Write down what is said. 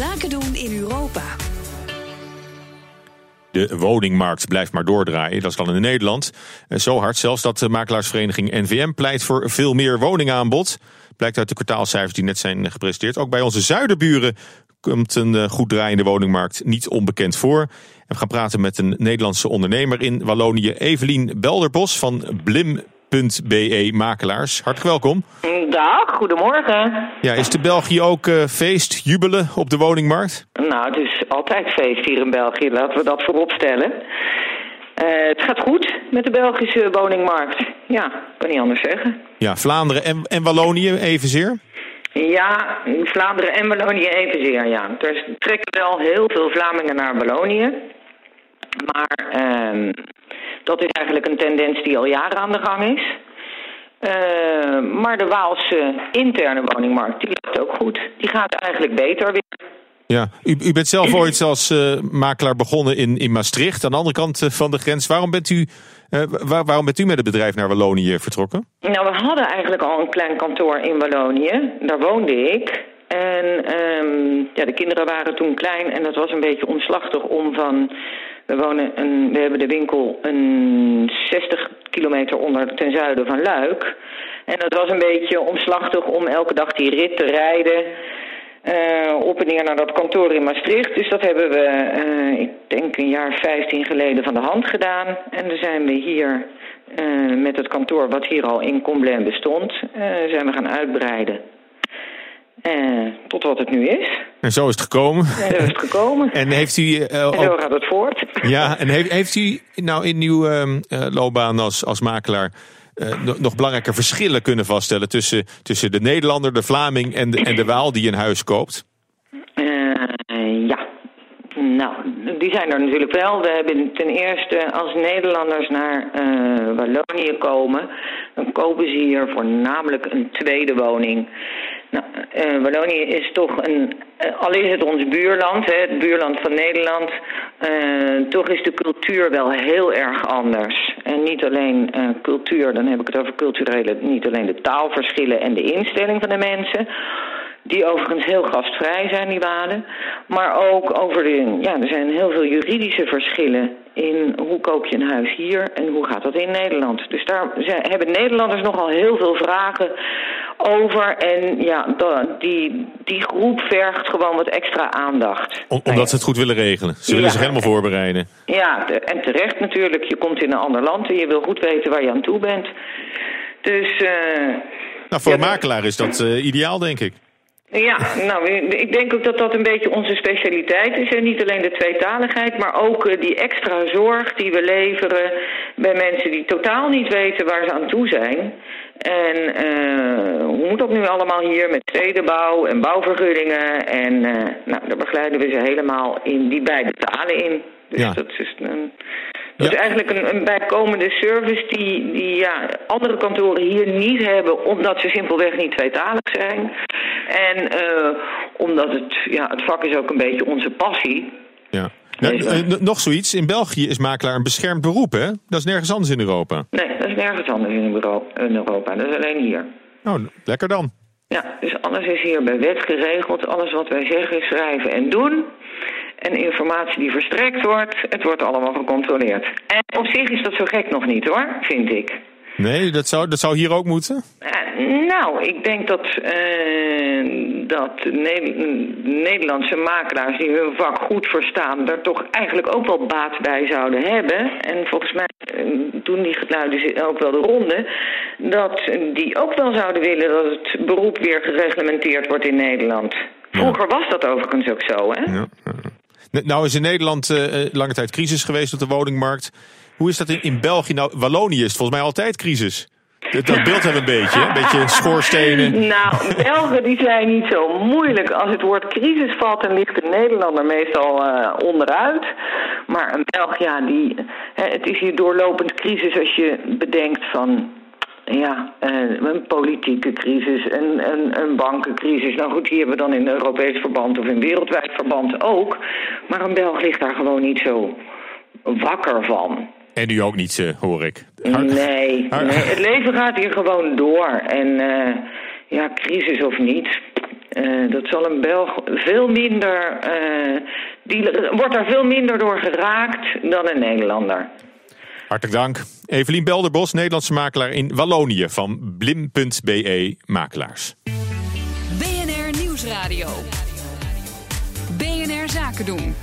Zaken doen in Europa. De woningmarkt blijft maar doordraaien. Dat is dan in Nederland. Zo hard zelfs dat de makelaarsvereniging NVM pleit voor veel meer woningaanbod. Blijkt uit de kwartaalcijfers die net zijn gepresenteerd. Ook bij onze zuiderburen komt een eh, goed draaiende woningmarkt niet onbekend voor. We gaan praten met een Nederlandse ondernemer in Wallonië, Evelien Belderbos van Blim.be Makelaars. Hartelijk welkom. Dag, goedemorgen. Ja, is de België ook uh, feest, jubelen op de woningmarkt? Nou, het is altijd feest hier in België, laten we dat voorop stellen. Uh, het gaat goed met de Belgische woningmarkt. Ja, kan niet anders zeggen. Ja, Vlaanderen en, en Wallonië evenzeer? Ja, Vlaanderen en Wallonië evenzeer, ja. Er trekken wel heel veel Vlamingen naar Wallonië. Maar uh, dat is eigenlijk een tendens die al jaren aan de gang is. Uh, maar de Waalse interne woningmarkt, die loopt ook goed. Die gaat eigenlijk beter weer. Ja, u, u bent zelf ooit als uh, makelaar begonnen in, in Maastricht, aan de andere kant van de grens. Waarom bent u uh, waar, waarom bent u met het bedrijf naar Wallonië vertrokken? Nou, we hadden eigenlijk al een klein kantoor in Wallonië. Daar woonde ik. En um, ja, de kinderen waren toen klein en dat was een beetje omslachtig om van... We, wonen een, we hebben de winkel een 60 kilometer onder ten zuiden van Luik. En dat was een beetje omslachtig om elke dag die rit te rijden... Uh, op en neer naar dat kantoor in Maastricht. Dus dat hebben we, uh, ik denk een jaar 15 geleden van de hand gedaan. En dan zijn we hier uh, met het kantoor wat hier al in Comblain bestond, zijn we gaan uitbreiden. Tot wat het nu is. En zo is het gekomen. En zo is het gekomen. en heeft u... en zo gaat het voort. ja, en heeft, heeft u nou in uw loopbaan als, als makelaar uh, nog belangrijke verschillen kunnen vaststellen tussen, tussen de Nederlander, de Vlaming en de, en de Waal die een huis koopt? Uh, ja, nou, die zijn er natuurlijk wel. We hebben ten eerste als Nederlanders naar uh, Wallonië komen, dan kopen ze hier voornamelijk een tweede woning. Nou, uh, Wallonië is toch een, uh, al is het ons buurland, hè, het buurland van Nederland, uh, toch is de cultuur wel heel erg anders. En niet alleen cultuur, dan heb ik het over culturele, niet alleen de taalverschillen en de instelling van de mensen, die overigens heel gastvrij zijn, die Walen. Maar ook over de, ja, er zijn heel veel juridische verschillen in hoe koop je een huis hier en hoe gaat dat in Nederland. Dus daar hebben Nederlanders nogal heel veel vragen over. En ja, die, die groep vergt gewoon wat extra aandacht. Om, omdat ze het goed willen regelen. Ze willen zich helemaal voorbereiden. Ja, en terecht natuurlijk. Je komt in een ander land en je wil goed weten waar je aan toe bent. Dus... Uh, nou, voor ja, een makelaar is dat uh, ideaal, denk ik. Ja, nou, ik denk ook dat dat een beetje onze specialiteit is. En niet alleen de tweetaligheid, maar ook uh, die extra zorg die we leveren bij mensen die totaal niet weten waar ze aan toe zijn. En hoe moet dat nu allemaal hier met stedenbouw en bouwvergunningen? En uh, nou, daar begeleiden we ze helemaal in die beide talen in. Dus ja. dat is een... Dat ja. is eigenlijk een, een, bijkomende service die, die ja, andere kantoren hier niet hebben, omdat ze simpelweg niet tweetalig zijn. En uh, omdat het, ja, het vak is ook een beetje onze passie. Ja. Nou, uh, nog zoiets, in België is makelaar een beschermd beroep, hè? Dat is nergens anders in Europa. Nee, dat is nergens anders in Europa. Dat is alleen hier. Nou, lekker dan. Ja, dus alles is hier bij wet geregeld. Alles wat wij zeggen, schrijven en doen. En informatie die verstrekt wordt, het wordt allemaal gecontroleerd. En op zich is dat zo gek nog niet hoor, vind ik. Nee, dat zou, dat zou hier ook moeten? Uh, nou, ik denk dat, uh, dat ne Nederlandse makelaars die hun vak goed verstaan... daar toch eigenlijk ook wel baat bij zouden hebben. En volgens mij doen die geluiden ook wel de ronde... dat die ook wel zouden willen dat het beroep weer gereglementeerd wordt in Nederland. Vroeger was dat overigens ook zo, hè? Ja. Nou is in Nederland lange tijd crisis geweest op de woningmarkt... Hoe is dat in, in België? Nou, Wallonië is volgens mij altijd crisis. Dat, beeld hebben een beetje, een beetje schoorstenen. Nou, Belgen die zijn niet zo moeilijk. Als het woord crisis valt, dan ligt de Nederlander meestal uh, onderuit. Maar een Belg, ja, die, het is hier doorlopend crisis als je bedenkt van... Ja, uh, een politieke crisis, een, een, een bankencrisis. Nou goed, die hebben we dan in Europees verband of in wereldwijd verband ook. Maar een Belg ligt daar gewoon niet zo wakker van. En u ook niet, uh, hoor ik. Har nee, nee, het leven gaat hier gewoon door. En uh, ja, crisis of niet. Uh, dat zal een Belg veel minder. Uh, die wordt daar veel minder door geraakt dan een Nederlander. Hartelijk dank. Evelien Belderbos, Nederlandse makelaar in Wallonië van Blim.be Makelaars. BNR Nieuwsradio. BNR Zaken doen.